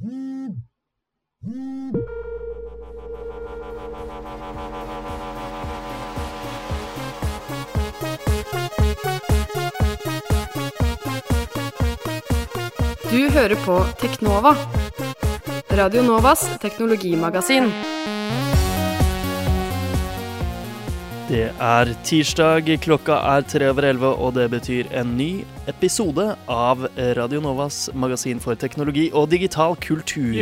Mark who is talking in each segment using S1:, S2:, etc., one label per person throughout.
S1: Du hører på Teknova, Radio Novas teknologimagasin.
S2: Det er tirsdag, klokka er tre over elleve, og det betyr en ny episode av Radio Novas magasin for teknologi og digital kultur.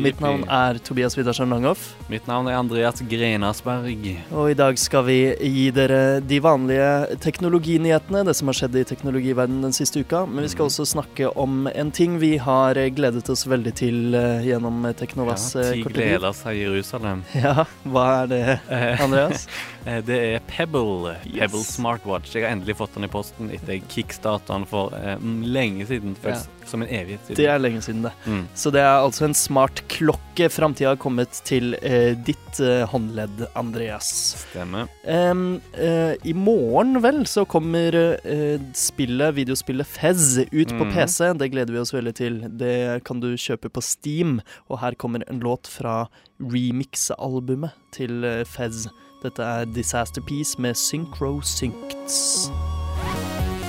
S2: Mitt navn er Tobias Widersen Langhoff,
S3: Mitt navn er Andreas Grenasberg.
S2: og i dag skal vi gi dere de vanlige teknologinyhetene, det som har skjedd i teknologiverdenen den siste uka. Men vi skal også snakke om en ting vi har gledet oss veldig til eh, gjennom Teknovas
S3: Ja,
S2: eh,
S3: ti
S2: korte liv.
S3: gleder seg Jerusalem.
S2: Ja, hva er det,
S3: Eh,
S2: Andreas?
S3: eh, Det er Pebble.
S2: Yes.
S3: Pebble Smartwatch. Jeg har endelig fått den i posten etter jeg kickstarta den for eh, mm, lenge siden. Føles som en evighet siden.
S2: Det er lenge siden, det.
S3: mm.
S2: Så det er altså en smart klokke. Framtida har kommet til eh, ditt eh, håndledd, Andreas.
S3: Stemmer.
S2: Em, eh, I morgen, vel, så kommer eh, spillet, videospillet Fez ut på
S3: Mhm.
S2: PC. Det gleder vi oss veldig til. Det kan du kjøpe på Steam. Og her kommer en låt fra remix-albumet til eh, Fez. Dette er Disaster Piece med Synchro Syncts.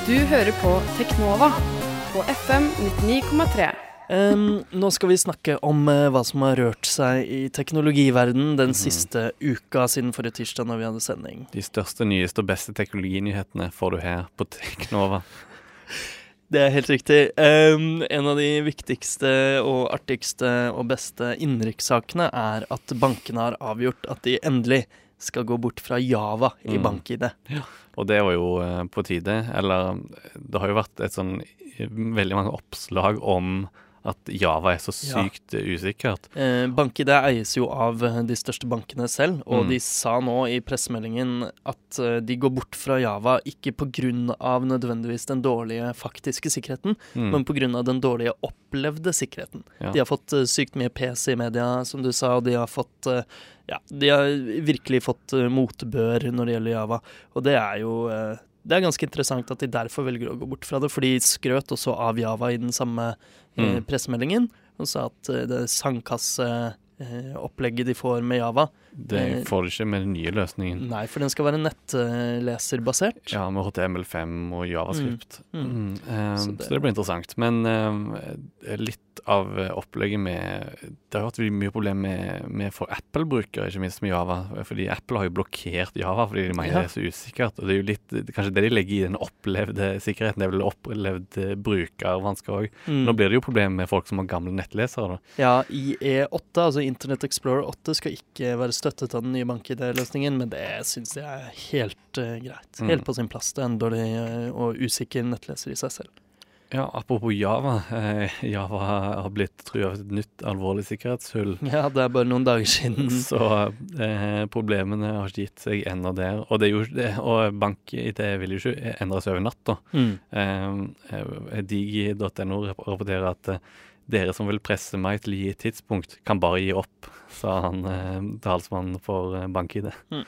S1: Du hører på Teknova på FM 99,3.
S2: Um, nå skal vi snakke om uh, hva som har rørt seg i teknologiverdenen den
S3: mm.
S2: siste uka siden forrige tirsdag når vi hadde sending.
S3: De største, nyeste og beste teknologinyhetene får du her på Teknova.
S2: Det er helt riktig. Um, en av de viktigste og artigste og beste innenrikssakene er at bankene har avgjort at de endelig skal gå bort fra Java i
S3: Mm.
S2: bank-ID.
S3: Og det var jo eh, på tide. Eller det har jo vært et sånn veldig mange oppslag om at Java er så sykt ja. usikkert.
S2: Eh, BankID eies jo av eh, de største bankene selv, og
S3: Mm.
S2: de sa nå i pressemeldingen at eh, de går bort fra Java ikke pga. nødvendigvis den dårlige faktiske sikkerheten,
S3: Mm.
S2: men pga. den dårlige opplevde sikkerheten.
S3: Ja.
S2: De har fått eh, sykt mye PC i media, som du sa, og de har fått eh, Ja, de har virkelig fått eh, motbør når det gjelder Java, og det er jo eh, det er ganske interessant at de derfor velger å gå bort fra det, for de skrøt også av Java i den samme eh,
S3: Mm.
S2: pressemeldingen, og sa at eh, det sandkasseopplegget de får med Java
S3: Det
S2: Eh,
S3: får du ikke med den nye løsningen.
S2: Nei, for den skal være nettleserbasert.
S3: Ja, med HTML5 og Javascript.
S2: Mm, mm.
S3: Mm, så,
S2: Så
S3: så,
S2: det-
S3: det, blir interessant. Men eh, litt av opplegget med Det har vært mye problem med, med for Apple-brukere, ikke minst med Java. Fordi Apple har jo blokkert Java fordi de mener
S2: Ja.
S3: det er så usikkert. Og det er jo litt kanskje det de legger i den opplevde sikkerheten. Det er vel opplevd brukervansker òg.
S2: Mm.
S3: Nå blir det jo problem med folk som har gamle nettlesere. da.
S2: Ja, IE8, altså Internet Explorer 8, skal ikke være støttet av den nye bank-ID-løsningen, men det syns jeg er helt uh, greit.
S3: Mm.
S2: Helt på sin plass. Det er en dårlig eh, og usikker nettleser i seg selv.
S3: Ja, Apropos Java. Eh, Java har blitt trua av et nytt alvorlig sikkerhetshull.
S2: Ja, det er bare noen dager siden.
S3: Så eh, problemene har ikke gitt seg ennå der. Og, det er jo, det, og bank-IT vil jo ikke endre seg over natt.
S2: Mm.
S3: Eh, eh, Digi.no rapporterer at eh, dere som vil presse meg til å gi et tidspunkt, kan bare gi opp, sa han eh, talsmannen for eh, bank-ID.
S2: Mm.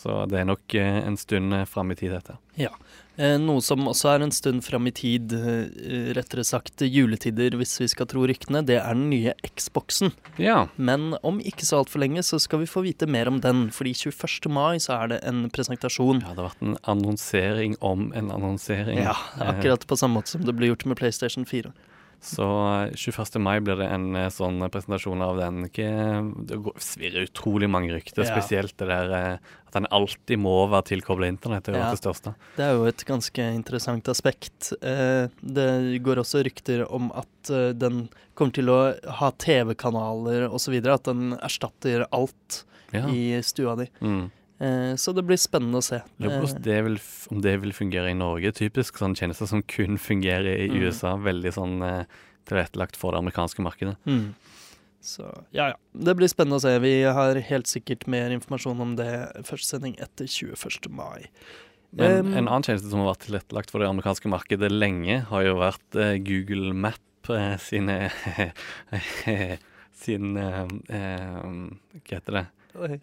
S3: Så det er nok eh, en stund eh, fram i tid, dette.
S2: Eh, noe som også er en stund fram i tid, eh, rettere sagt juletider, hvis vi skal tro ryktene, det er den nye Xboxen.
S3: Ja.
S2: Men om ikke så altfor lenge så skal vi få vite mer om den, fordi 21. mai så er det en presentasjon.
S3: ja, det har vært en annonsering om en annonsering.
S2: Ja, akkurat på samme måte som det ble gjort med PlayStation 4.
S3: Så eh, 21. mai blir det en eh, sånn presentasjon av den. Det svirrer utrolig mange rykter,
S2: Ja.
S3: spesielt det der eh, at den alltid må være tilkobla internett. Det er
S2: Ja.
S3: det største.
S2: Det er jo et ganske interessant aspekt. Eh, det går også rykter om at eh, den kommer til å ha TV-kanaler osv. At den erstatter alt
S3: Ja.
S2: i stua di.
S3: Mm.
S2: Eh, så det blir spennende å se.
S3: På det vil, om det vil fungere i Norge. Typisk sånn tjenester som kun fungerer i
S2: Mm.
S3: USA. Veldig sånn eh, tilrettelagt for det amerikanske markedet.
S2: Eh, mm. Så ja, ja. Det blir spennende å se. Vi har helt sikkert mer informasjon om det første sending etter 21. mai.
S3: Men
S2: Um,
S3: en annen tjeneste som har vært tilrettelagt for det amerikanske markedet lenge, har jo vært eh, Google Map eh, sine Sin eh, eh, Hva heter det?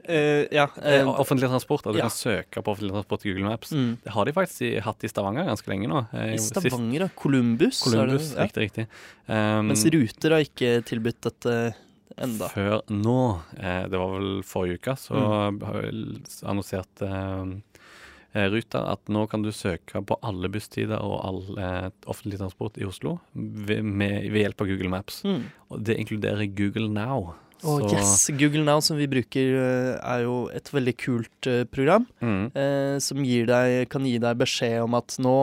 S2: Eh, ja.
S3: Eh, offentlig transport. At du
S2: ja.
S3: kan søke på offentlig transport i Google Maps.
S2: mm.
S3: Det har de faktisk i, hatt i Stavanger ganske lenge nå. Eh,
S2: I
S3: sist-
S2: Stavanger, ja. Columbus. er det- ja.
S3: riktig, riktig. Um,
S2: Mens Ruter har ikke tilbudt dette enda.
S3: Før nå, det var vel forrige uke, så
S2: Mm.
S3: annonserte eh, Ruter at nå kan du søke på alle busstider og all eh, offentlig transport i Oslo ved, med, ved hjelp av Google Maps.
S2: Mm.
S3: Og det inkluderer Google Now.
S2: Og yes, Google Now som vi bruker, eh, er jo et veldig kult eh, program.
S3: Mm,
S2: eh, som deg, kan gi deg beskjed om at nå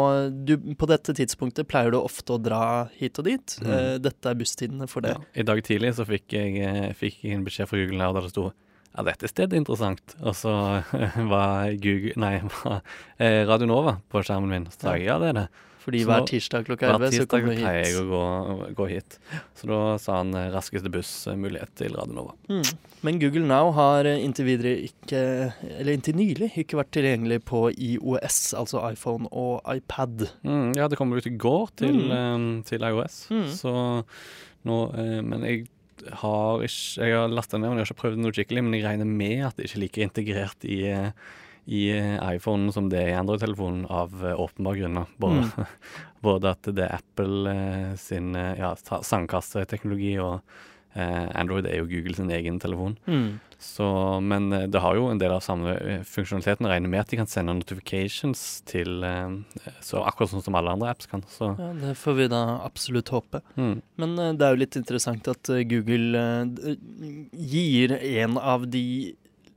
S2: du, På dette tidspunktet pleier du ofte å dra hit og dit.
S3: Mm.
S2: Eh, dette er busstidene for det.
S3: ja. I dag tidlig så fikk jeg, eh, fikk jeg en beskjed fra Google Now der det sto ja, dette stedet er interessant. Og så var Google, nei, var Radio Nova på skjermen min. Så sa jeg ja, det er det.
S2: Fordi
S3: Så
S2: hver tirsdag klokka
S3: Hver
S2: 11 så kommer du hit.
S3: Hver pleier jeg å gå, gå hit. Så da sa han eh, raskeste buss-mulighet til Radio Nova.
S2: Mm. Men Google Now har eh, inntil videre ikke, eller inntil nylig, ikke vært tilgjengelig på IOS, altså iPhone og iPad.
S3: Mm, ja, det kom ut i går til,
S2: Mm.
S3: eh, til iOS,
S2: Mm.
S3: så nå eh, Men jeg har ikke Jeg har lasta ned, men jeg har ikke prøvd noe skikkelig. Men jeg regner med at det ikke er like integrert i eh, i eh, iPhone som det er i Android-telefonen, av eh, åpenbare grunner. Både,
S2: Mm.
S3: både at det er Apple eh, sin ja, sandkasseteknologi, og Android er jo Google sin egen telefon.
S2: Mm.
S3: Så, men det har jo en del av samme funksjonaliteten. Regner med at de kan sende notifications til Så akkurat sånn som alle andre apps kan. Så
S2: Ja, det får vi da absolutt håpe.
S3: mm,
S2: Men det er jo litt interessant at Google gir en av de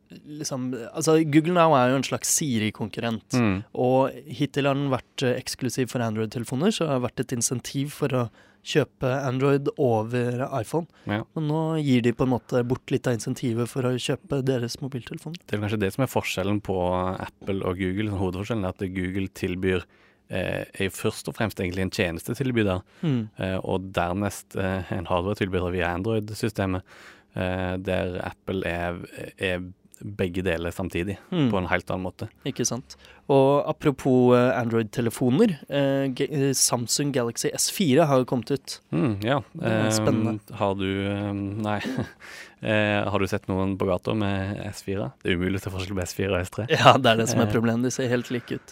S2: liksom Altså, Google Now er jo en slags Siri-konkurrent.
S3: mm,
S2: Og hittil har den vært eh, eksklusiv for Android-telefoner, så det har vært et insentiv for å kjøpe Android over iPhone.
S3: ja.
S2: Men nå gir de på en måte bort litt av insentivet for å kjøpe deres mobiltelefon.
S3: Det er kanskje det som er forskjellen på Apple og Google. Sånn, hovedforskjellen er at Google tilbyr eh, er jo først og fremst egentlig en tjenestetilbyder.
S2: Mm.
S3: Eh, og dernest en hardware-tilbyder via Android-systemet, der Apple er, er begge deler samtidig,
S2: Mm.
S3: på en helt annen måte.
S2: Ikke sant. Og apropos eh, Android-telefoner. eh, eh, Samsung Galaxy S4 har jo kommet ut.
S3: Mm, ja.
S2: Er spennende.
S3: Um, har du eh, Nei. Har du sett noen på gata med S4? Det er umulig å ta forskjell på S4 og S3.
S2: Ja, det er det som er problemet. De ser helt like ut.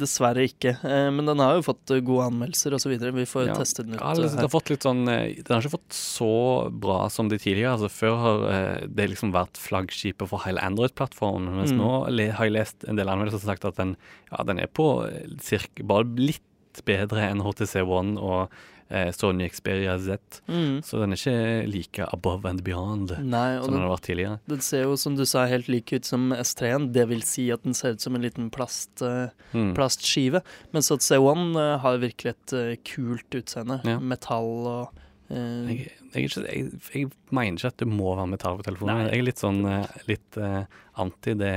S2: Dessverre ikke. Men den har jo fått gode anmeldelser osv. Vi får
S3: Ja.
S2: teste den ut.
S3: Ja, liksom, det har fått litt sånn Den har ikke fått så bra som de tidligere. Altså Før har det liksom vært flaggskipet for hele Android-plattformen, mens
S2: Mm.
S3: nå har jeg lest en del anmeldelser som har sagt at den, ja, den er på eh, cirka, bare litt bedre enn HTC One og eh, Sony Xperia Z.
S2: Mm.
S3: Så den er ikke like above and beyond
S2: Nei,
S3: som den
S2: den,
S3: har vært tidligere.
S2: den ser jo som du sa helt lik ut som S3-en. Det vil si at den ser ut som en liten plast, eh,
S3: Mm.
S2: plastskive. Mens at C1 eh, har virkelig et eh, kult utseende.
S3: Ja.
S2: Metall og eh,
S3: Jeg, jeg, er ikke, jeg, jeg mener ikke at det må være metall på telefonen.
S2: Nei.
S3: Jeg er litt sånn eh, litt uh, anti det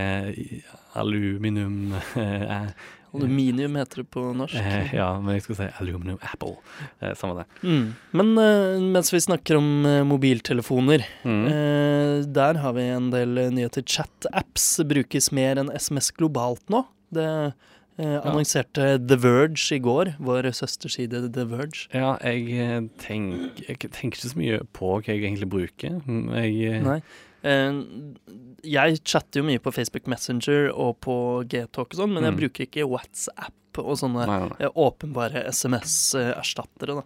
S3: aluminium uh,
S2: Aluminium heter det på norsk.
S3: Eh, ja, men jeg skulle si aluminium Apple. Eh, samme det.
S2: Mm. Men eh, mens vi snakker om mobiltelefoner,
S3: Mm.
S2: der har vi en del nyheter. Chat-apps brukes mer enn SMS globalt nå. Det eh, annonserte The Verge i går, vår søsterside The Verge.
S3: Ja, jeg, eh, tenk, jeg tenker ikke så mye på hva jeg egentlig bruker. Mm, Jeg, eh,
S2: Nei. Eh, jeg chatter jo mye på Facebook Messenger og på Gtalk og sånn, men jeg
S3: Mm.
S2: bruker ikke WhatsApp og sånne
S3: nei, nei,
S2: eh, åpenbare SMS-erstattere, da.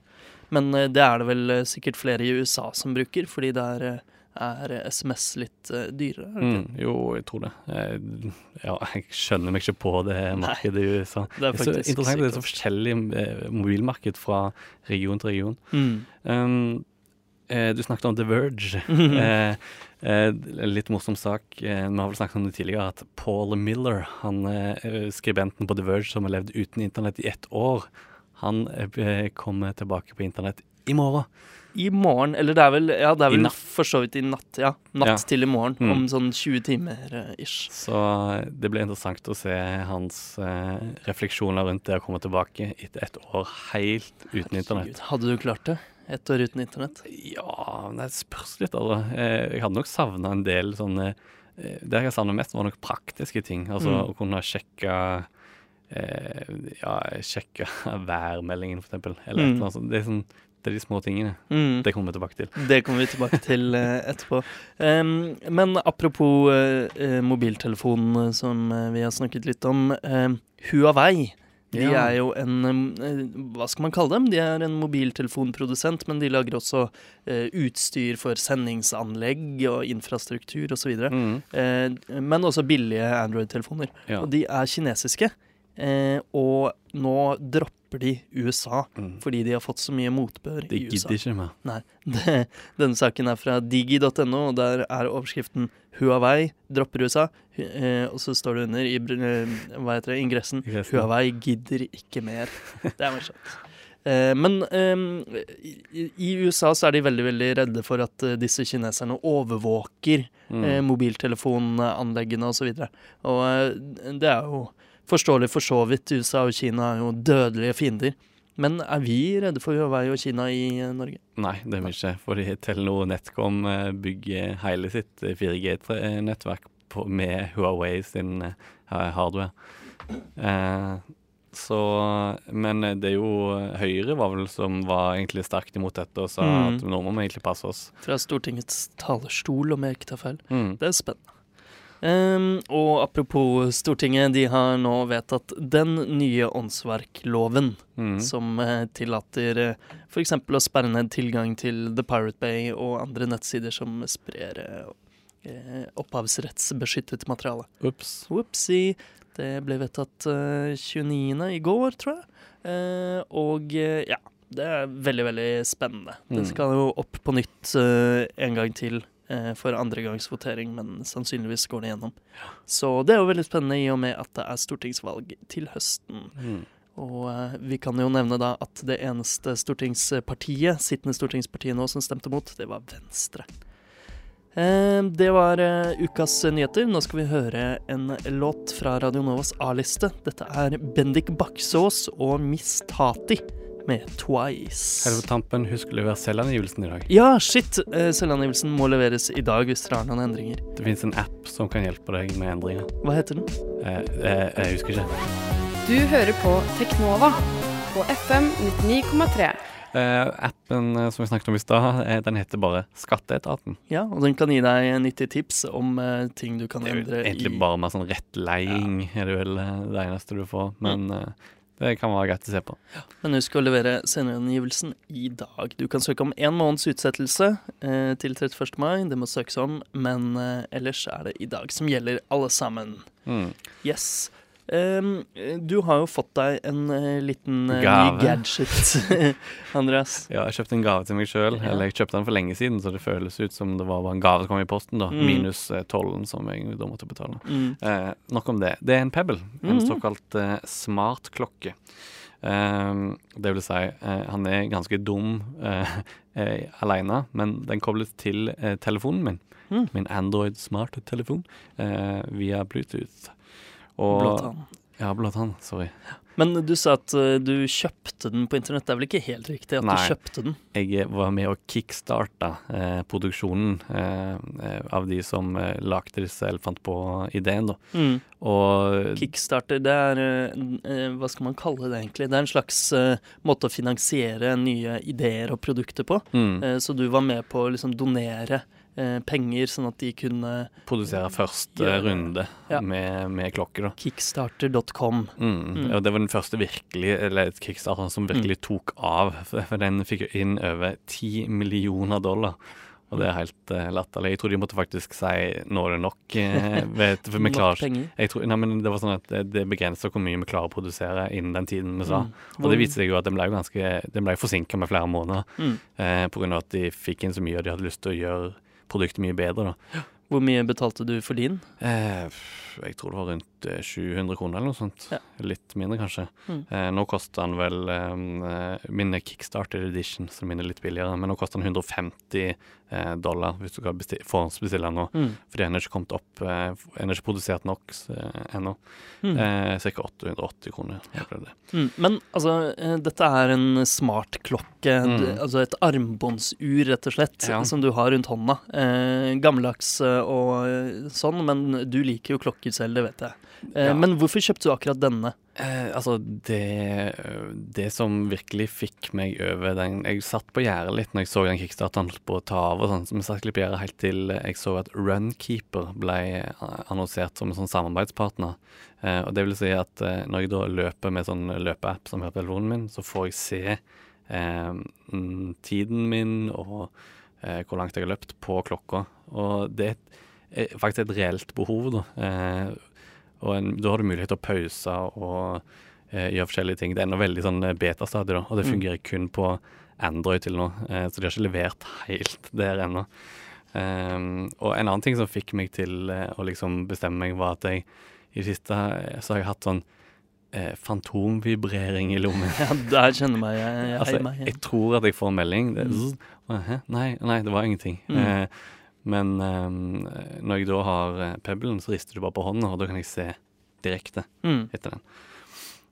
S2: Men det er det vel sikkert flere i USA som bruker, fordi det eh, er SMS litt eh, dyrere. er?
S3: Mm, jo, jeg tror det. Jeg, ja, jeg skjønner meg ikke på det markedet i USA.
S2: Det er
S3: så interessant at det er så forskjellig eh, mobilmarked fra region til region.
S2: Mm.
S3: Um, eh, du snakket om The Verge. Eh, litt morsom sak. Vi har vel snakket om det tidligere, at Paul Miller, han skribenten på The Verge som har levd uten internett i ett år, han kommer tilbake på internett i morgen.
S2: I morgen, eller det er vel, ja, det er vel for så vidt i natt, ja. Natt
S3: Ja.
S2: til i morgen,
S3: Mm.
S2: om sånn 20 timer uh, ish.
S3: Så eh, det blir interessant å se hans uh, refleksjoner rundt det å komme tilbake etter et år helt uten internett.
S2: Hadde du klart det? Ett år uten internett?
S3: Ja, det spørs litt, altså. Jeg hadde nok savna en del sånne Det jeg savna mest, var nok praktiske ting. Altså
S2: Mm.
S3: å kunne sjekke Ja, sjekke værmeldingen, eksempel. Eller et
S2: Mm.
S3: eller annet sånt. Det er sånn Det er de små tingene.
S2: Mm.
S3: Det kommer vi tilbake til.
S2: Det kommer vi tilbake til eh, etterpå. Um, men apropos uh, mobiltelefonen som vi har snakket litt om. Uh, Huawei. De
S3: Ja.
S2: er jo en Hva skal man kalle dem? De er en mobiltelefonprodusent, men de lager også eh, utstyr for sendingsanlegg og infrastruktur osv.
S3: Mm.
S2: Eh, men også billige Android-telefoner.
S3: Ja.
S2: Og de er kinesiske. Eh, og nå dropper de USA
S3: Mm.
S2: fordi de har fått så mye motbør
S3: det
S2: i USA.
S3: gidder ikke meg.
S2: Nei. Det, denne saken er fra digi.no, og der er overskriften 'Huawei dropper USA'. Eh, og så står det under i eh, hva heter det, ingressen
S3: Ingressen.
S2: 'Huawei gidder ikke mer'. Det er morsomt. Eh, men eh, i, i USA så er de veldig veldig redde for at disse kineserne overvåker
S3: Mm.
S2: mobiltelefonanleggene osv. Og, så og det er jo forståelig for så vidt. USA og Kina er jo dødelige fiender. Men er vi redde for Huawei og Kina i eh, Norge?
S3: Nei, det er vi ikke. Fordi Telenor Netcom eh, bygger hele sitt 4G-nettverk med Huawei sin eh, hardware. Eh, så Men det er jo Høyre var vel som var egentlig sterkt imot dette og sa
S2: Mm.
S3: at nå må vi egentlig passe oss.
S2: Fra Stortingets talerstol, om jeg ikke tar feil.
S3: Mm.
S2: Det er spennende. Ehm, og apropos Stortinget, de har nå vedtatt den nye åndsverkloven,
S3: Mm.
S2: som uh, tillater uh, f.eks. å sperre ned tilgang til The Pirate Bay og andre nettsider som sprer eh, eh, opphavsrettsbeskyttet materiale. Whoopsie. Det ble vedtatt uh, 29. i går, tror jeg. Eh, og eh, ja, det er veldig, veldig spennende. Det
S3: Mm.
S2: skal jo opp på nytt eh, en gang til eh, for andregangsvotering, men sannsynligvis går det gjennom. Så det er jo veldig spennende i og med at det er stortingsvalg til høsten.
S3: Mm.
S2: Og eh, vi kan jo nevne da at det eneste stortingspartiet, sittende stortingspartiet nå, som stemte mot, det var Venstre. Eh, det var eh, ukas nyheter. Nå skal vi høre en låt fra Radio Novas A-liste. Dette er Bendik Baksås og Miss Tati med Twice.
S3: Helt på tampen, husk å levere selvangivelsen i dag.
S2: Ja, shit! Eh, selvangivelsen må leveres i dag hvis dere har noen endringer.
S3: Det fins en app som kan hjelpe deg med endringer.
S2: Hva heter den?
S3: Jeg, jeg, jeg husker ikke.
S1: Du hører på Teknova på FM 99,3.
S3: Uh, appen uh, som vi snakket om i stad, uh, den heter bare Skatteetaten.
S2: Ja, og den kan gi deg nyttige tips om eh, ting du kan
S3: Det er jo egentlig bare mer sånn rettleiing, er det vel eh, det eneste du får. Men eh, det kan være greit å se på.
S2: Men husk å levere sendeangivelsen i dag. Du kan søke om én måneds utsettelse eh, til 31. mai. Det må søkes om, men eh, ellers er det i dag som gjelder alle sammen.
S3: Mm.
S2: Yes. Ehm, du har jo fått deg en uh, liten eh, ny gadget, Andreas.
S3: Ja, jeg kjøpte en gave til meg sjøl.
S2: Ja.
S3: Eller jeg kjøpte den for lenge siden, så det føles ut som det var bare en gave som kom i posten, da.
S2: Mm.
S3: Minus eh, tollen som jeg da måtte betale.
S2: Mm.
S3: Nok om det. Det er en Pebble, en
S2: Mhm.
S3: såkalt smart smartklokke. Eh, det vil si, han er ganske dum eh, aleine, men den kobles til telefonen min.
S2: Mm.
S3: Min Android smart-telefon via Bluetooth. Og,
S2: Blåtann.
S3: Ja, blåtann. Sorry.
S2: Men du sa at uh, du kjøpte den på internett. Det er vel ikke helt riktig at
S3: Nei.
S2: du kjøpte den?
S3: Jeg var med og kickstarta eh, produksjonen eh, eh, av de som eh, lagde disse, eller fant på ideen, da.
S2: Mm.
S3: Og
S2: Kickstarter, det er eh, eh, Hva skal man kalle det egentlig? Det er en slags måte å finansiere nye ideer og produkter på.
S3: mm,
S2: så du var med på å liksom donere penger, sånn at de kunne
S3: produsere første
S2: Gjøre
S3: runde
S2: Ja.
S3: med, med klokker, da.
S2: Kickstarter.com.
S3: Mm.
S2: Mm.
S3: Og det var den første virkelig, eller kickstarteren kickstarter som virkelig tok av. For den fikk jo inn over ti millioner dollar. Og det er helt uh, latterlig. Jeg tror de måtte faktisk si nå er det nok. eh, vet, for vi klarer jeg tror, nei, men Det var sånn at det, det begrenser hvor mye vi klarer å produsere innen den tiden vi sa.
S2: Mm.
S3: Og det viste seg jo at den ble ganske Den ble forsinka med flere måneder
S2: Mm.
S3: eh, pga. at de fikk inn så mye, og de hadde lyst til å gjøre produktet mye bedre. da.
S2: Hvor mye betalte du for din?
S3: Eh, jeg tror det var rundt eh, 700 kroner eller noe sånt.
S2: Ja.
S3: Litt mindre, kanskje.
S2: Mm.
S3: Eh, nå koster den vel eh, Min er Kickstarter edition, så min er litt billigere. Men nå koster den 150 eh, dollar hvis du kan besti- forhåndsbestille den nå.
S2: Mm.
S3: Fordi den er ikke kommet opp eh, Den er ikke produsert nok eh, ennå.
S2: Mm.
S3: Eh, Ca. 880 kroner. Ja. det.
S2: Mm. Men altså, eh, dette er en smartklokke.
S3: Mm.
S2: Altså et armbåndsur, rett og slett,
S3: Ja.
S2: som du har rundt hånda. Eh, gammeldags eh, og eh, sånn, men du liker jo klokker selv, det vet jeg. Eh,
S3: Ja.
S2: Men hvorfor kjøpte du akkurat denne?
S3: Eh, altså, det, det som virkelig fikk meg over den Jeg satt på gjerdet litt når jeg så den kickstarteren på å ta av og sånn, så vi satt på gjerdet helt til jeg så at Runkeeper ble eh, annonsert som en sånn samarbeidspartner. Eh, og det vil si at eh, når jeg da løper med sånn løpeapp som hører på telefonen min, så får jeg se eh, tiden min og eh, hvor langt jeg har løpt på klokka. Og det er faktisk et reelt behov, da. Eh, og en, da har du mulighet til å pause og eh, gjøre forskjellige ting. Det er ennå veldig sånn eh, betastadie, da, og det
S2: Mm.
S3: fungerer kun på Android til nå. Eh, så de har ikke levert helt der ennå. Ehm, og en annen ting som fikk meg til eh, å liksom bestemme meg, var at jeg i det siste eh, så har jeg hatt sånn eh, fantomvibrering i lommen.
S2: Ja, der kjenner meg jeg, jeg,
S3: Altså,
S2: meg
S3: jeg tror at jeg får en melding. Det,
S2: Mm.
S3: Hæ? Nei, nei, det var ingenting.
S2: Mm.
S3: Eh, men eh, når jeg da har pebbelen, så rister du bare på hånda, og da kan jeg se direkte
S2: Mm.
S3: etter den.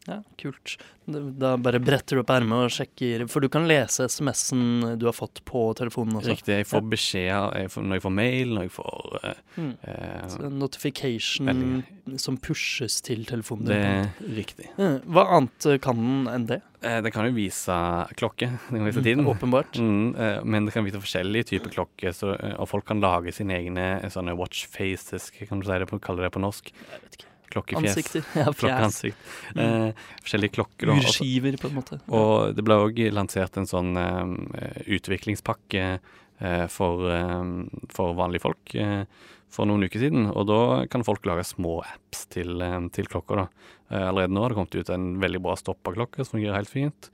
S2: Ja, kult. Da bare bretter du opp ermet og sjekker For du kan lese SMS-en du har fått på telefonen også.
S3: Riktig. Jeg får beskjed jeg får, når jeg får mail, når jeg får eh,
S2: Mm.
S3: eh,
S2: notification
S3: veldig.
S2: som pushes til telefonen
S3: Det er riktig.
S2: Hva annet eh, kan den enn det?
S3: Eh, den kan jo vise klokke. Den kan vise tiden.
S2: Åpenbart.
S3: Mm, men det kan vise forskjellige typer klokker, så, og folk kan lage sine egne sånne watch faces, kan du si det på, kalle det på norsk.
S2: Jeg vet ikke.
S3: Klokkefjes.
S2: Ansikter. Ja.
S3: Klokkeansikt.
S2: Mm.
S3: Eh, forskjellige klokker. og
S2: Urskiver, på en måte.
S3: Og det ble òg lansert en sånn eh, utviklingspakke eh, for, eh, for vanlige folk eh, for noen uker siden. Og da kan folk lage små apps til, eh, til klokka. da. Eh, allerede nå har det kommet ut en veldig bra stoppaklokke som fungerer helt fint.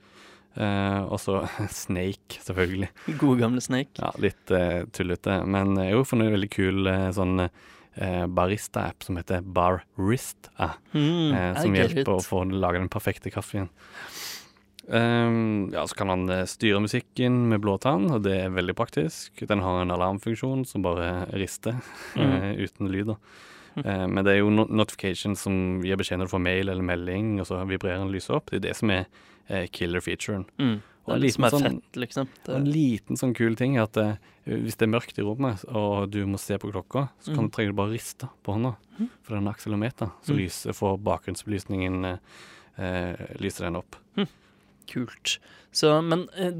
S3: Uh, og så Snake, selvfølgelig.
S2: Gode gamle Snake.
S3: Ja, litt uh, tullete. Men har jo funnet en veldig kul sånn eh, barista-app som heter Barista.
S2: Mm,
S3: eh, som hjelper å få lage den perfekte kaffen. Um, ja, så kan han eh, styre musikken med blåtann, og det er veldig praktisk. Den har en alarmfunksjon som bare rister, eh, uten lyd. da. Uh, men det er jo no notification som gir beskjed når du får mail eller melding, og så vibrerer den lyset opp. Det er det som er uh, killer-featuren.
S2: Mm. Det
S3: en
S2: er det som er
S3: sånn-
S2: fett, liksom.
S3: Det... en liten sånn kul ting er at eh, hvis det er mørkt i rommet, og du må se på klokka, så kan,
S2: Mm.
S3: trenger du bare riste på hånda.
S2: Mm.
S3: For det er en akselometer. Så
S2: Mm.
S3: lyser, får bakgrunnsbelysningen eh, eh, lyser den opp.
S2: kult. Så, men eh,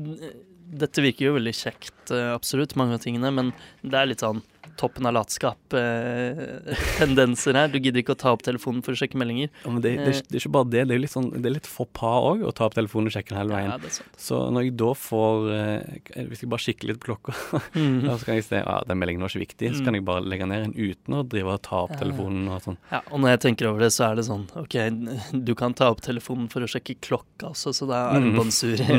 S2: dette virker jo veldig kjekt, absolutt, mange av tingene, men det er litt sånn toppen av latskap-tendenser her. Du gidder ikke å ta opp telefonen for å sjekke meldinger.
S3: Ja, men det, det, det er ikke bare det. Det er litt sånn, det er litt pas òg å ta opp telefonen og sjekke den hele veien.
S2: Ja, det er sant.
S3: Så når jeg da får eh, Hvis jeg bare kikker litt på klokka,
S2: mm
S3: -hmm. så kan jeg se at ah, den meldingen var ikke viktig, så
S2: Mm.
S3: kan jeg bare legge ned en uten å drive og ta opp
S2: Ja, ja.
S3: telefonen og sånn.
S2: Ja, og når jeg tenker over det, så er det sånn OK, du kan ta opp telefonen for å sjekke klokka også, så det er
S3: Mm.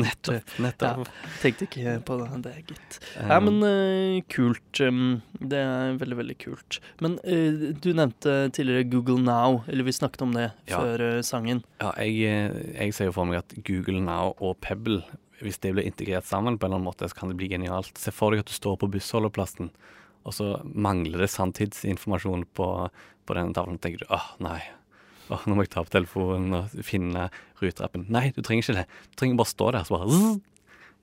S2: Nettopp.
S3: Nettopp. nettopp.
S2: Tenkte ikke på det, det er gitt.
S3: Eh,
S2: Ja, men eh, kult. um, det er veldig, veldig kult. Men uh, du nevnte tidligere Google Now, eller vi snakket om det
S3: Ja.
S2: før uh, sangen.
S3: Ja, jeg, eh, jeg ser jo for meg at Google Now og Pebble, hvis det blir integrert sammen på en eller annen måte, så kan det bli genialt. Se for deg at du står på bussholdeplassen, og så mangler det sanntidsinformasjon på, på den tavlen. Og tenker du åh, nei. Åh, nå må jeg ta opp telefonen og finne ruteappen. Nei, du trenger ikke det. Du trenger bare stå der, så bare zzz,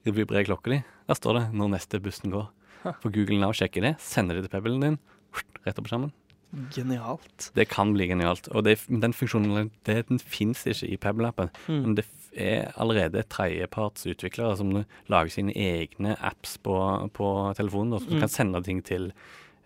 S3: det vibrerer klokka di. Der står det når neste bussen går. For Google Now sjekker det, sender det til Pebblen din, rett opp på skjermen.
S2: Genialt.
S3: Det kan bli genialt. Og det, den funksjonen det, fins ikke i Pebble-appen.
S2: Mm.
S3: Men det er allerede tredjepartsutviklere som lager sine egne apps på, på telefonen, da, som
S2: Mm.
S3: kan sende ting til,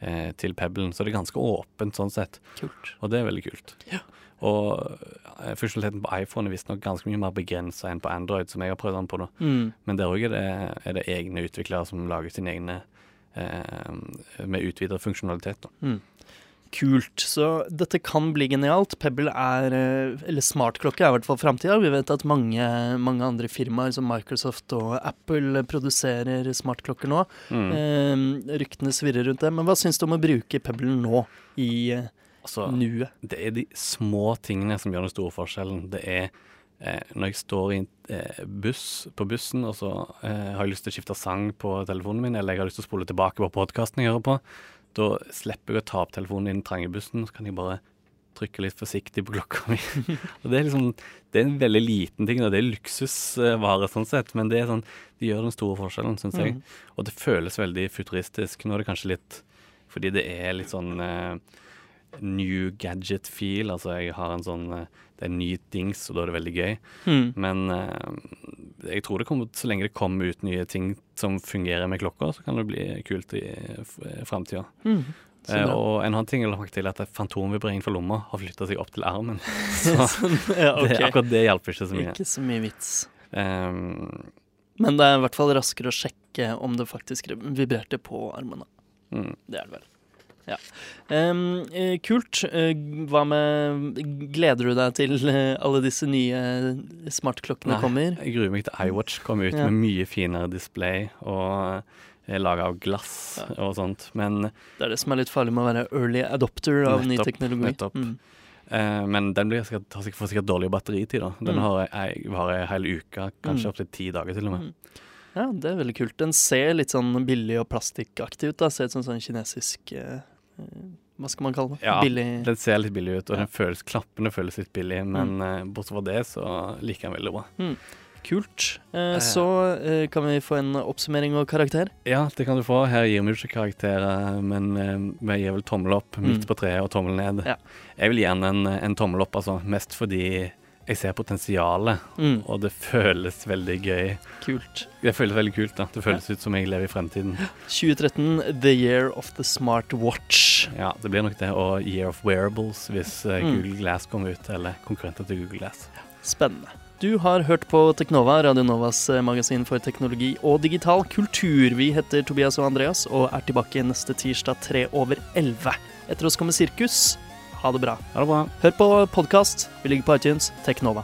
S3: eh, til Pebblen. Så det er ganske åpent sånn sett,
S2: Kult.
S3: og det er veldig kult.
S2: Ja.
S3: Og eh, funksjonaliteten på iPhone er visstnok ganske mye mer begrensa enn på Android, som jeg har prøvd den på. nå.
S2: Mm.
S3: Men der òg er, er det egne utviklere som lager sine egne eh, med utvida funksjonalitet. da.
S2: Kult. Så dette kan bli genialt. Pebble er eh, Eller smartklokke er i hvert fall framtida. Vi vet at mange, mange andre firmaer som Microsoft og Apple produserer smartklokker nå.
S3: Mm.
S2: Eh, ryktene svirrer rundt det. Men hva syns du om å bruke Pebble nå, i eh,
S3: Altså,
S2: nuet?
S3: Det er de små tingene som gjør den store forskjellen. Det er eh, når jeg står i en eh, buss på bussen, og så eh, har jeg lyst til å skifte sang på telefonen min, eller jeg har lyst til å spole tilbake på podkasten jeg hører på, da slipper jeg å ta opp telefonen i den trange bussen, så kan jeg bare trykke litt forsiktig på klokka mi. og det er liksom Det er en veldig liten ting, og det er luksusvare sånn sett, men det er sånn, Det gjør den store forskjellen, syns jeg.
S2: Mm.
S3: Og det føles veldig futuristisk. Nå er det kanskje litt Fordi det er litt sånn eh, new gadget-feel. Altså jeg har en sånn eh, Det er nye ny dings, og da er det veldig gøy.
S2: Mm.
S3: Men uh, jeg tror det kommer, så lenge det kommer ut nye ting som fungerer med klokka, så kan det bli kult i uh, framtida.
S2: Mm. Så
S3: Eh, og en annen ting jeg la merke til, er at fantomvibreringen fra lomma har flytta seg opp til armen. Så
S2: ja,
S3: det, akkurat det hjelper ikke så mye.
S2: Ikke så mye vits.
S3: Um,
S2: Men det er i hvert fall raskere å sjekke om det faktisk vibrerte på armene.
S3: mm.
S2: Det er det vel. Ja. Eh, kult. Eh, hva med Gleder du deg til eh, alle disse nye smartklokkene
S3: Nei.
S2: kommer?
S3: Jeg gruer meg til iWatch kommer ut
S2: Ja.
S3: med mye finere display og laga av glass
S2: Ja.
S3: og sånt. Men,
S2: Det er det som er litt farlig med å være early adopter av ny teknologi.
S3: nettopp.
S2: Mm.
S3: Uh, men den blir sikkert, har sikkert, får sikkert dårlig batteritid. da. Den
S2: Mm.
S3: har jeg, varer ei hel uke, kanskje
S2: Mm.
S3: opptil ti dager til og med.
S2: Mm. Ja, det er veldig kult. Den ser litt sånn billig og plastikkaktig ut. da Ser ut som sånn kinesisk eh, eh, Hva skal man kalle det?
S3: Ja,
S2: Billig
S3: Den ser litt billig ut, og den føles, klappende, føles litt billig, men eh, bortsett fra det så liker jeg den veldig bra.
S2: Kult. Eh, så eh, kan vi få en oppsummering og karakter.
S3: Ja, det kan du få. Her gir vi jo ikke karakterer, men vi gir vel tommel opp, midt
S2: Mm.
S3: på treet og tommel ned.
S2: Ja.
S3: Jeg vil den en, en tommel opp, altså. Mest fordi jeg ser potensialet,
S2: Mm.
S3: og det føles veldig gøy.
S2: Kult.
S3: Det føles veldig kult, da. Det føles ut som jeg lever i fremtiden.
S2: 2013, the year of the smart watch.
S3: Ja, det blir nok det. Og Year of Wearables, hvis eh,
S2: Mm.
S3: Google Glass kommer ut, eller konkurrenter til Google Glass.
S2: Spennende. Du har hørt på Teknova, Radio Novas eh, magasin for teknologi og digital kultur. Vi heter Tobias og Andreas og er tilbake neste tirsdag tre over elleve. Etter oss kommer Sirkus. Ha det bra.
S3: Ha det bra.
S2: Hør på podkast. Vi ligger på iTunes. Teknova.